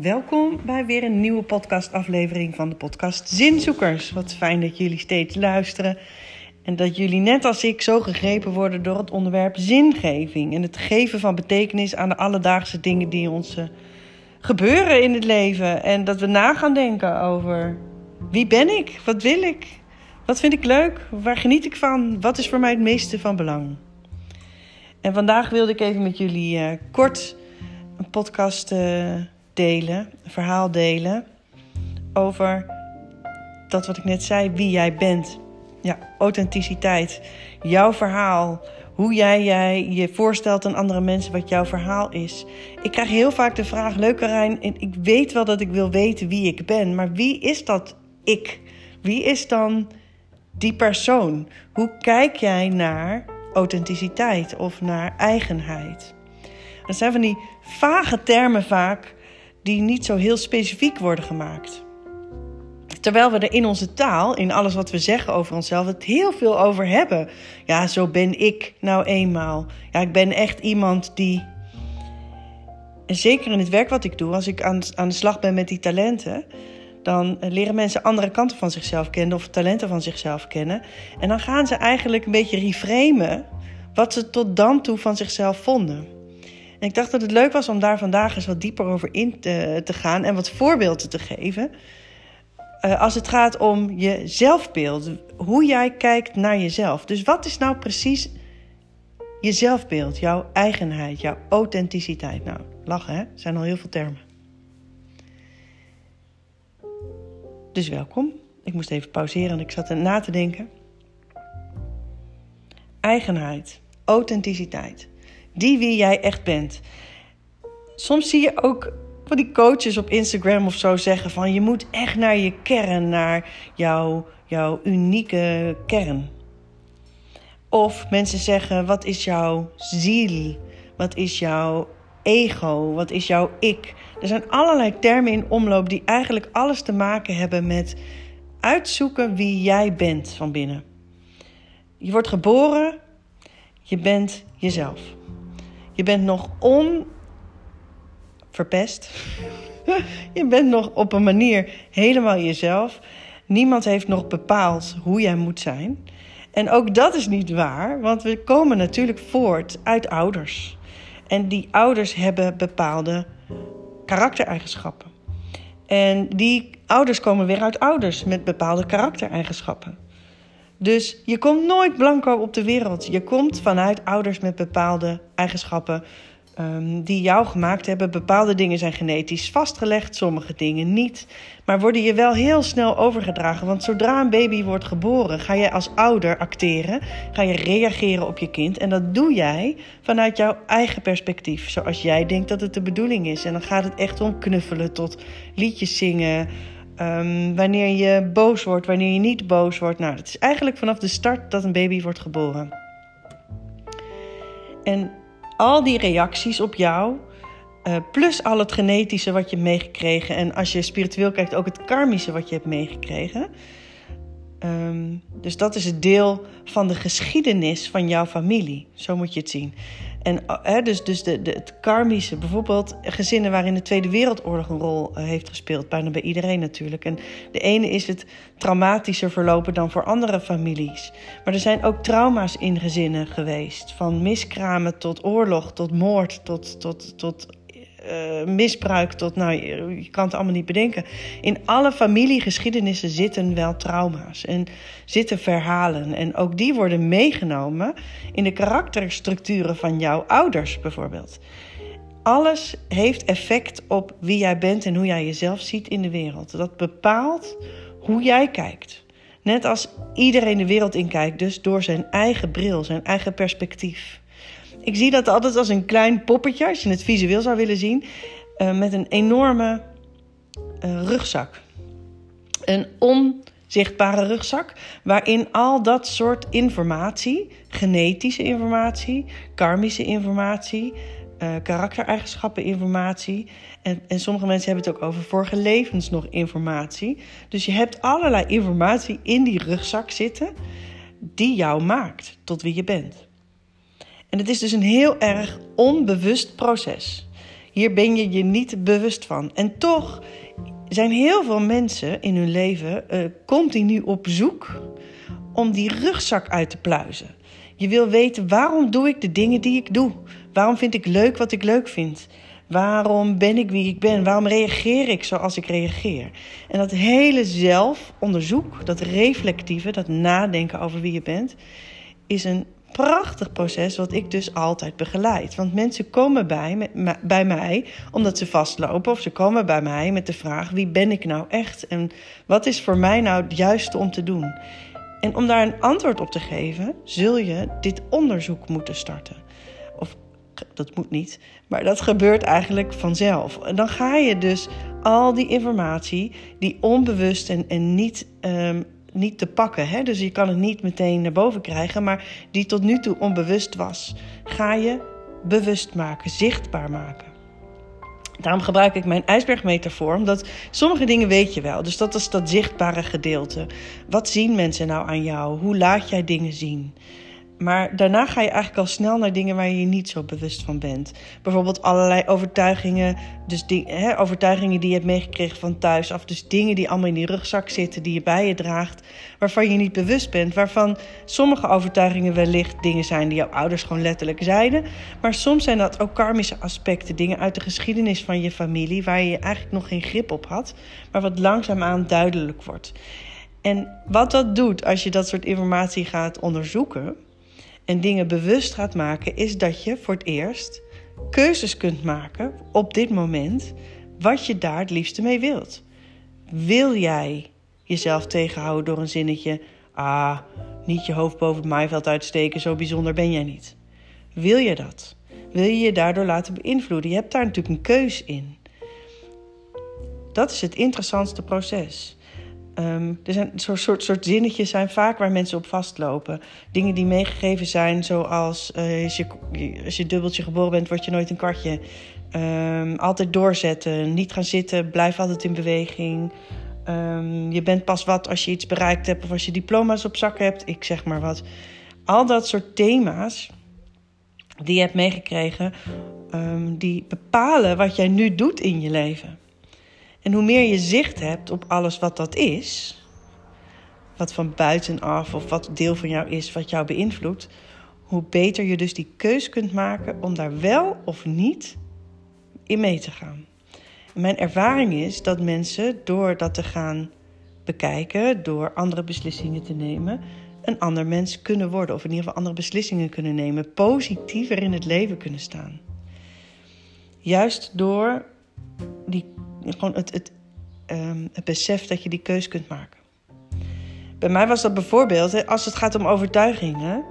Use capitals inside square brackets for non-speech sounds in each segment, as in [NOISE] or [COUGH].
Welkom bij weer een nieuwe podcastaflevering van de podcast Zinzoekers. Wat fijn dat jullie steeds luisteren en dat jullie net als ik zo gegrepen worden door het onderwerp zingeving en het geven van betekenis aan de alledaagse dingen die ons eh, gebeuren in het leven en dat we na gaan denken over wie ben ik, wat wil ik, wat vind ik leuk, waar geniet ik van, wat is voor mij het meeste van belang. En vandaag wilde ik even met jullie uh, kort een podcast uh, delen, verhaal delen over dat wat ik net zei, wie jij bent. Ja, authenticiteit. Jouw verhaal. Hoe jij, jij je voorstelt aan andere mensen wat jouw verhaal is. Ik krijg heel vaak de vraag: Leuk, Karijn, ik weet wel dat ik wil weten wie ik ben, maar wie is dat ik? Wie is dan die persoon? Hoe kijk jij naar authenticiteit of naar eigenheid? Dat zijn van die vage termen vaak die niet zo heel specifiek worden gemaakt. Terwijl we er in onze taal, in alles wat we zeggen over onszelf, het heel veel over hebben. Ja, zo ben ik nou eenmaal. Ja, ik ben echt iemand die. Zeker in het werk wat ik doe, als ik aan, aan de slag ben met die talenten, dan leren mensen andere kanten van zichzelf kennen of talenten van zichzelf kennen. En dan gaan ze eigenlijk een beetje reframen wat ze tot dan toe van zichzelf vonden. Ik dacht dat het leuk was om daar vandaag eens wat dieper over in te, te gaan en wat voorbeelden te geven. Uh, als het gaat om je zelfbeeld, hoe jij kijkt naar jezelf. Dus wat is nou precies je zelfbeeld, jouw eigenheid, jouw authenticiteit? Nou, lachen hè, zijn al heel veel termen. Dus welkom. Ik moest even pauzeren en ik zat er na te denken. Eigenheid, authenticiteit die wie jij echt bent. Soms zie je ook van die coaches op Instagram of zo zeggen van je moet echt naar je kern, naar jouw, jouw unieke kern. Of mensen zeggen wat is jouw ziel? Wat is jouw ego? Wat is jouw ik? Er zijn allerlei termen in omloop die eigenlijk alles te maken hebben met uitzoeken wie jij bent van binnen. Je wordt geboren, je bent jezelf. Je bent nog onverpest. [LAUGHS] je bent nog op een manier helemaal jezelf. Niemand heeft nog bepaald hoe jij moet zijn. En ook dat is niet waar, want we komen natuurlijk voort uit ouders. En die ouders hebben bepaalde karaktereigenschappen. En die ouders komen weer uit ouders met bepaalde karaktereigenschappen. Dus je komt nooit blanco op de wereld. Je komt vanuit ouders met bepaalde eigenschappen um, die jou gemaakt hebben. Bepaalde dingen zijn genetisch vastgelegd, sommige dingen niet. Maar worden je wel heel snel overgedragen. Want zodra een baby wordt geboren, ga je als ouder acteren. Ga je reageren op je kind. En dat doe jij vanuit jouw eigen perspectief. Zoals jij denkt dat het de bedoeling is. En dan gaat het echt om knuffelen tot liedjes zingen. Um, wanneer je boos wordt, wanneer je niet boos wordt. Nou, het is eigenlijk vanaf de start dat een baby wordt geboren. En al die reacties op jou, uh, plus al het genetische wat je hebt meegekregen. En als je spiritueel kijkt, ook het karmische wat je hebt meegekregen. Um, dus dat is het deel van de geschiedenis van jouw familie. Zo moet je het zien. En hè, dus, dus de, de, het karmische, bijvoorbeeld gezinnen waarin de Tweede Wereldoorlog een rol uh, heeft gespeeld, bijna bij iedereen natuurlijk. En de ene is het traumatischer verlopen dan voor andere families. Maar er zijn ook trauma's in gezinnen geweest. Van miskramen tot oorlog, tot moord, tot, tot, tot uh, misbruik tot, nou, je, kan het allemaal niet bedenken. In alle familiegeschiedenissen zitten wel trauma's en zitten verhalen. En ook die worden meegenomen in de karakterstructuren van jouw ouders bijvoorbeeld. Alles heeft effect op wie jij bent en hoe jij jezelf ziet in de wereld. Dat bepaalt hoe jij kijkt. Net als iedereen de wereld inkijkt, dus door zijn eigen bril, zijn eigen perspectief. Ik zie dat altijd als een klein poppetje, als je het visueel zou willen zien, uh, met een enorme uh, rugzak. Een onzichtbare rugzak, waarin al dat soort informatie, genetische informatie, karmische informatie, uh, karaktereigenschappen informatie. En, en sommige mensen hebben het ook over vorige levens nog informatie. Dus je hebt allerlei informatie in die rugzak zitten die jou maakt tot wie je bent. En het is dus een heel erg onbewust proces. Hier ben je je niet bewust van. En toch zijn heel veel mensen in hun leven uh, continu op zoek om die rugzak uit te pluizen. Je wil weten waarom doe ik de dingen die ik doe? Waarom vind ik leuk wat ik leuk vind? Waarom ben ik wie ik ben? Waarom reageer ik zoals ik reageer? En dat hele zelfonderzoek, dat reflectieve, dat nadenken over wie je bent, is een prachtig proces wat ik dus altijd begeleid. Want mensen komen bij, mij omdat ze vastlopen of ze komen bij mij met de vraag wie ben ik nou echt en wat is voor mij nou het juiste om te doen. En om daar een antwoord op te geven, zul je dit onderzoek moeten starten. Of dat moet niet, maar dat gebeurt eigenlijk vanzelf. En dan ga je dus al die informatie, die onbewust en, en niet, um, niet te pakken, hè? dus je kan het niet meteen naar boven krijgen, maar die tot nu toe onbewust was, ga je bewust maken, zichtbaar maken. Daarom gebruik ik mijn ijsbergmetafoor, omdat sommige dingen weet je wel. Dus dat is dat zichtbare gedeelte. Wat zien mensen nou aan jou? Hoe laat jij dingen zien? Maar daarna ga je eigenlijk al snel naar dingen waar je je niet zo bewust van bent. Bijvoorbeeld allerlei overtuigingen, dus die, hè, overtuigingen die je hebt meegekregen van thuis af. Dus dingen die allemaal in die rugzak zitten, die je bij je draagt, waarvan je niet bewust bent. Waarvan sommige overtuigingen wellicht dingen zijn die jouw ouders gewoon letterlijk zeiden. Maar soms zijn dat ook karmische aspecten, dingen uit de geschiedenis van je familie, waar je eigenlijk nog geen grip op had, maar wat langzaamaan duidelijk wordt. En wat dat doet als je dat soort informatie gaat onderzoeken en dingen bewust gaat maken, is dat je voor het eerst keuzes kunt maken op dit moment wat je daar het liefste mee wilt. Wil jij jezelf tegenhouden door een zinnetje: ah, niet je hoofd boven het maaiveld uitsteken, zo bijzonder ben jij niet? Wil je dat? Wil je je daardoor laten beïnvloeden? Je hebt daar natuurlijk een keus in. Dat is het interessantste proces. Um, er zijn zo'n soort, soort zinnetjes zijn vaak waar mensen op vastlopen. Dingen die meegegeven zijn, zoals uh, als, je, als je dubbeltje geboren bent, word je nooit een kwartje. Um, altijd doorzetten, niet gaan zitten, blijf altijd in beweging. Um, je bent pas wat als je iets bereikt hebt of als je diploma's op zak hebt, ik zeg maar wat. Al dat soort thema's die je hebt meegekregen, die bepalen wat jij nu doet in je leven. En hoe meer je zicht hebt op alles wat dat is, wat van buitenaf of wat deel van jou is, wat jou beïnvloedt, hoe beter je dus die keus kunt maken om daar wel of niet in mee te gaan. mijn ervaring is dat mensen door dat te gaan bekijken, door andere beslissingen te nemen, een ander mens kunnen worden. Of in ieder geval andere beslissingen kunnen nemen. Positiever in het leven kunnen staan. Juist door die gewoon het, um, het besef dat je die keus kunt maken. Bij mij was dat bijvoorbeeld, als het gaat om overtuigingen,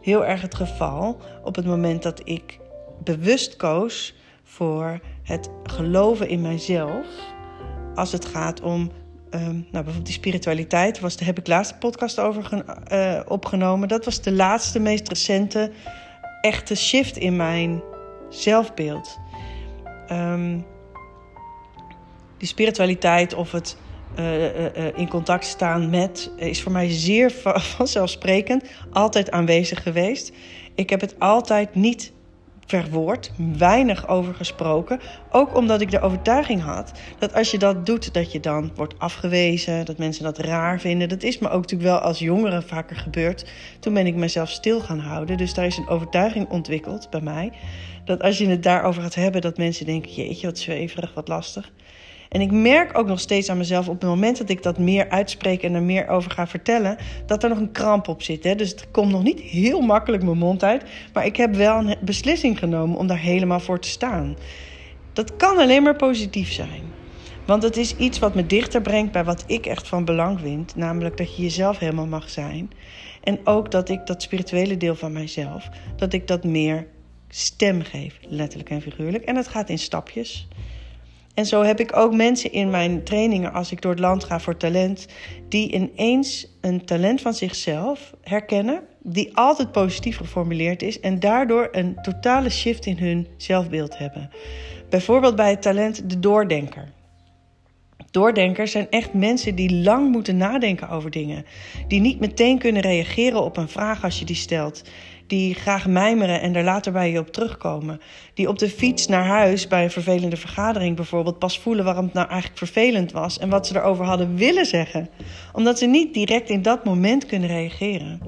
heel erg het geval op het moment dat ik bewust koos voor het geloven in mijzelf. Als het gaat om um, nou, bijvoorbeeld die spiritualiteit, was, daar heb ik laatste podcast over uh, opgenomen. Dat was de laatste, meest recente echte shift in mijn zelfbeeld. Um, die spiritualiteit of het uh, uh, in contact staan met is voor mij zeer [LAUGHS] vanzelfsprekend, altijd aanwezig geweest. Ik heb het altijd niet verwoord, weinig over gesproken. Ook omdat ik de overtuiging had dat als je dat doet, dat je dan wordt afgewezen, dat mensen dat raar vinden. Dat is me ook natuurlijk wel als jongere vaker gebeurd. Toen ben ik mezelf stil gaan houden. Dus daar is een overtuiging ontwikkeld bij mij. Dat als je het daarover gaat hebben, dat mensen denken: jeetje, wat zweverig, wat lastig. En ik merk ook nog steeds aan mezelf op het moment dat ik dat meer uitspreek en er meer over ga vertellen, dat er nog een kramp op zit. Hè? Dus het komt nog niet heel makkelijk mijn mond uit. Maar ik heb wel een beslissing genomen om daar helemaal voor te staan. Dat kan alleen maar positief zijn. Want het is iets wat me dichter brengt bij wat ik echt van belang vind. Namelijk dat je jezelf helemaal mag zijn. En ook dat ik dat spirituele deel van mijzelf, dat ik dat meer stem geef. Letterlijk en figuurlijk. En dat gaat in stapjes. En zo heb ik ook mensen in mijn trainingen, als ik door het land ga voor talent, die ineens een talent van zichzelf herkennen, die altijd positief geformuleerd is en daardoor een totale shift in hun zelfbeeld hebben. Bijvoorbeeld bij het talent de doordenker. Doordenkers zijn echt mensen die lang moeten nadenken over dingen, die niet meteen kunnen reageren op een vraag als je die stelt die graag mijmeren en er later bij je op terugkomen. Die op de fiets naar huis bij een vervelende vergadering bijvoorbeeld pas voelen waarom het nou eigenlijk vervelend was en wat ze erover hadden willen zeggen. Omdat ze niet direct in dat moment kunnen reageren.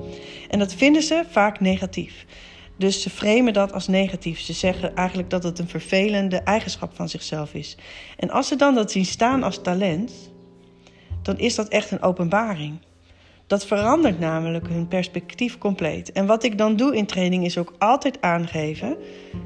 En dat vinden ze vaak negatief. Dus ze framen dat als negatief. Ze zeggen eigenlijk dat het een vervelende eigenschap van zichzelf is. En als ze dan dat zien staan als talent, dan is dat echt een openbaring. Dat verandert namelijk hun perspectief compleet. En wat ik dan doe in training is ook altijd aangeven.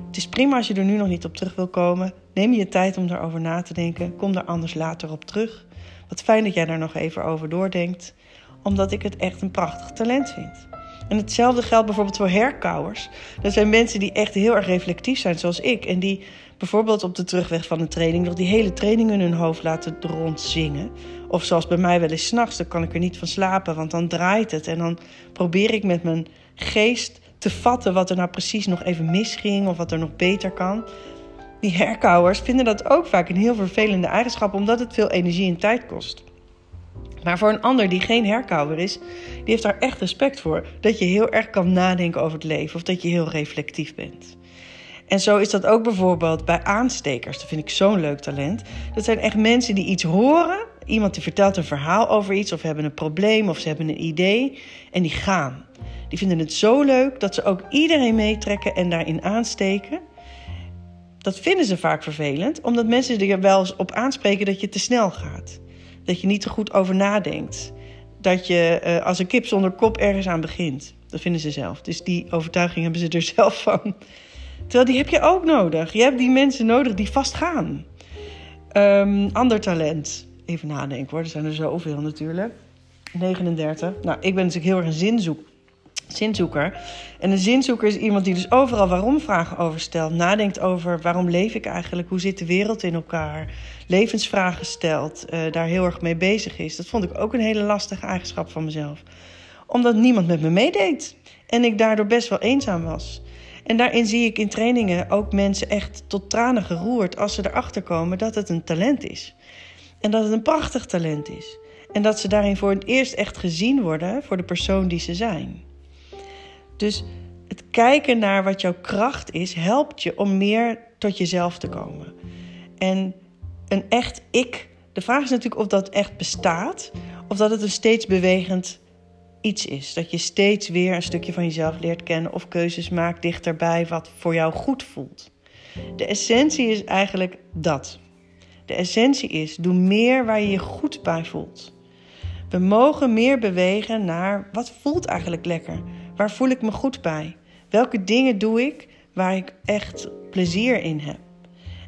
Het is prima als je er nu nog niet op terug wil komen. Neem je tijd om daarover na te denken. Kom daar anders later op terug. Wat fijn dat jij daar nog even over doordenkt. Omdat ik het echt een prachtig talent vind. En hetzelfde geldt bijvoorbeeld voor herkauwers. Dat zijn mensen die echt heel erg reflectief zijn, zoals ik. En die bijvoorbeeld op de terugweg van een training nog die hele training in hun hoofd laten rondzingen. Of zoals bij mij wel eens s'nachts, dan kan ik er niet van slapen, want dan draait het. En dan probeer ik met mijn geest te vatten wat er nou precies nog even misging of wat er nog beter kan. Die herkauwers vinden dat ook vaak een heel vervelende eigenschap, omdat het veel energie en tijd kost. Maar voor een ander die geen herkauwer is, die heeft daar echt respect voor. Dat je heel erg kan nadenken over het leven of dat je heel reflectief bent. En zo is dat ook bijvoorbeeld bij aanstekers. Dat vind ik zo'n leuk talent. Dat zijn echt mensen die iets horen. Iemand die vertelt een verhaal over iets of hebben een probleem of ze hebben een idee en die gaan. Die vinden het zo leuk dat ze ook iedereen meetrekken en daarin aansteken. Dat vinden ze vaak vervelend, omdat mensen er wel eens op aanspreken dat je te snel gaat. Dat je niet te goed over nadenkt. Dat je uh, als een kip zonder kop ergens aan begint. Dat vinden ze zelf. Dus die overtuiging hebben ze er [LAUGHS] zelf van. Terwijl die heb je ook nodig. Je hebt die mensen nodig die vast gaan. Um, ander talent. Even nadenken hoor, er zijn er zoveel natuurlijk. 39. Nou, ik ben natuurlijk heel erg een zinzoek, zinzoeker. En een zinzoeker is iemand die dus overal waarom vragen over stelt. Nadenkt over waarom leef ik eigenlijk? Hoe zit de wereld in elkaar? Levensvragen stelt. Uh, daar heel erg mee bezig is. Dat vond ik ook een hele lastige eigenschap van mezelf. Omdat niemand met me meedeed. En ik daardoor best wel eenzaam was. En daarin zie ik in trainingen ook mensen echt tot tranen geroerd als ze erachter komen dat het een talent is. En dat het een prachtig talent is. En dat ze daarin voor het eerst echt gezien worden voor de persoon die ze zijn. Dus het kijken naar wat jouw kracht is, helpt je om meer tot jezelf te komen. En een echt ik, de vraag is natuurlijk of dat echt bestaat, of dat het een steeds bewegend iets is. Dat je steeds weer een stukje van jezelf leert kennen of keuzes maakt dichterbij wat voor jou goed voelt. De essentie is eigenlijk dat. De essentie is: doe meer waar je je goed bij voelt. We mogen meer bewegen naar wat voelt eigenlijk lekker? Waar voel ik me goed bij? Welke dingen doe ik waar ik echt plezier in heb?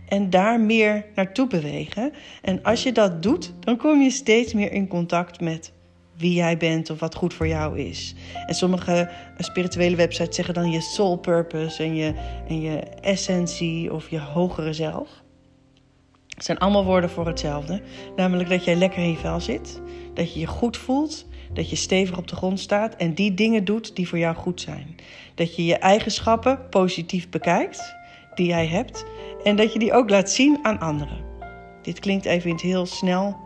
En daar meer naartoe bewegen. En als je dat doet, dan kom je steeds meer in contact met wie jij bent of wat goed voor jou is. En sommige spirituele websites zeggen dan je soul purpose en je, en je essentie of je hogere zelf. Het zijn allemaal woorden voor hetzelfde. Namelijk dat jij lekker in je vel zit, dat je je goed voelt, dat je stevig op de grond staat en die dingen doet die voor jou goed zijn. Dat je je eigenschappen positief bekijkt, die jij hebt, en dat je die ook laat zien aan anderen. Dit klinkt even in heel snel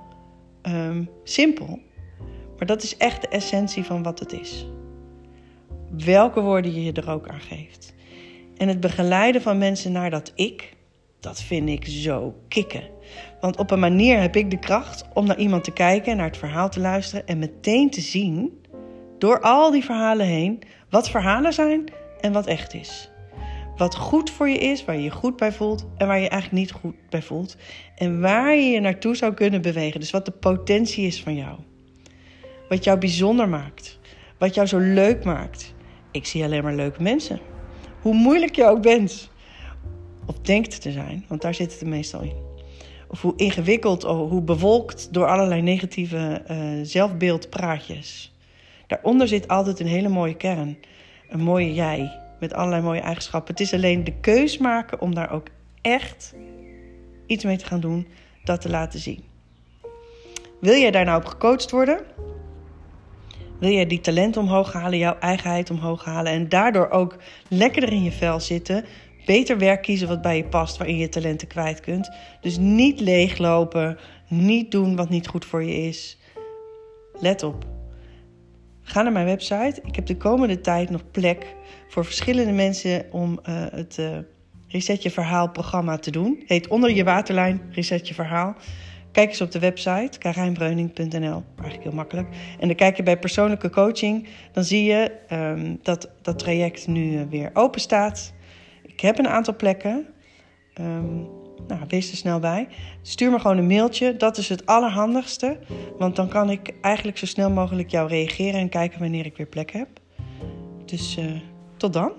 um, simpel, maar dat is echt de essentie van wat het is. Welke woorden je er ook aan geeft. En het begeleiden van mensen naar dat ik, dat vind ik zo kicken. Want op een manier heb ik de kracht om naar iemand te kijken, naar het verhaal te luisteren en meteen te zien, door al die verhalen heen, wat verhalen zijn en wat echt is. Wat goed voor je is, waar je je goed bij voelt en waar je eigenlijk niet goed bij voelt. En waar je je naartoe zou kunnen bewegen. Dus wat de potentie is van jou. Wat jou bijzonder maakt. Wat jou zo leuk maakt. Ik zie alleen maar leuke mensen. Hoe moeilijk je ook bent. Of denkt te zijn, want daar zit het meestal in. Of hoe ingewikkeld hoe bewolkt door allerlei negatieve uh, zelfbeeldpraatjes. Daaronder zit altijd een hele mooie kern. Een mooie jij met allerlei mooie eigenschappen. Het is alleen de keus maken om daar ook echt iets mee te gaan doen, dat te laten zien. Wil jij daar nou op gecoacht worden? Wil jij die talent omhoog halen, jouw eigenheid omhoog halen en daardoor ook lekkerder in je vel zitten? Beter werk kiezen wat bij je past, waarin je talenten kwijt kunt. Dus niet leeglopen, niet doen wat niet goed voor je is. Let op. Ga naar mijn website. Ik heb de komende tijd nog plek voor verschillende mensen om uh, het uh, Reset Je Verhaal programma te doen. Heet Onder Je Waterlijn Reset Je Verhaal. Kijk eens op de website karijnbreuning.nl. Eigenlijk heel makkelijk. En dan kijk je bij persoonlijke coaching. Dan zie je um, dat dat traject nu weer open staat. Ik heb een aantal plekken. Um, nou, wees er snel bij. Stuur me gewoon een mailtje. Dat is het allerhandigste. Want dan kan ik eigenlijk zo snel mogelijk jou reageren en kijken wanneer ik weer plek heb. Dus eh, tot dan.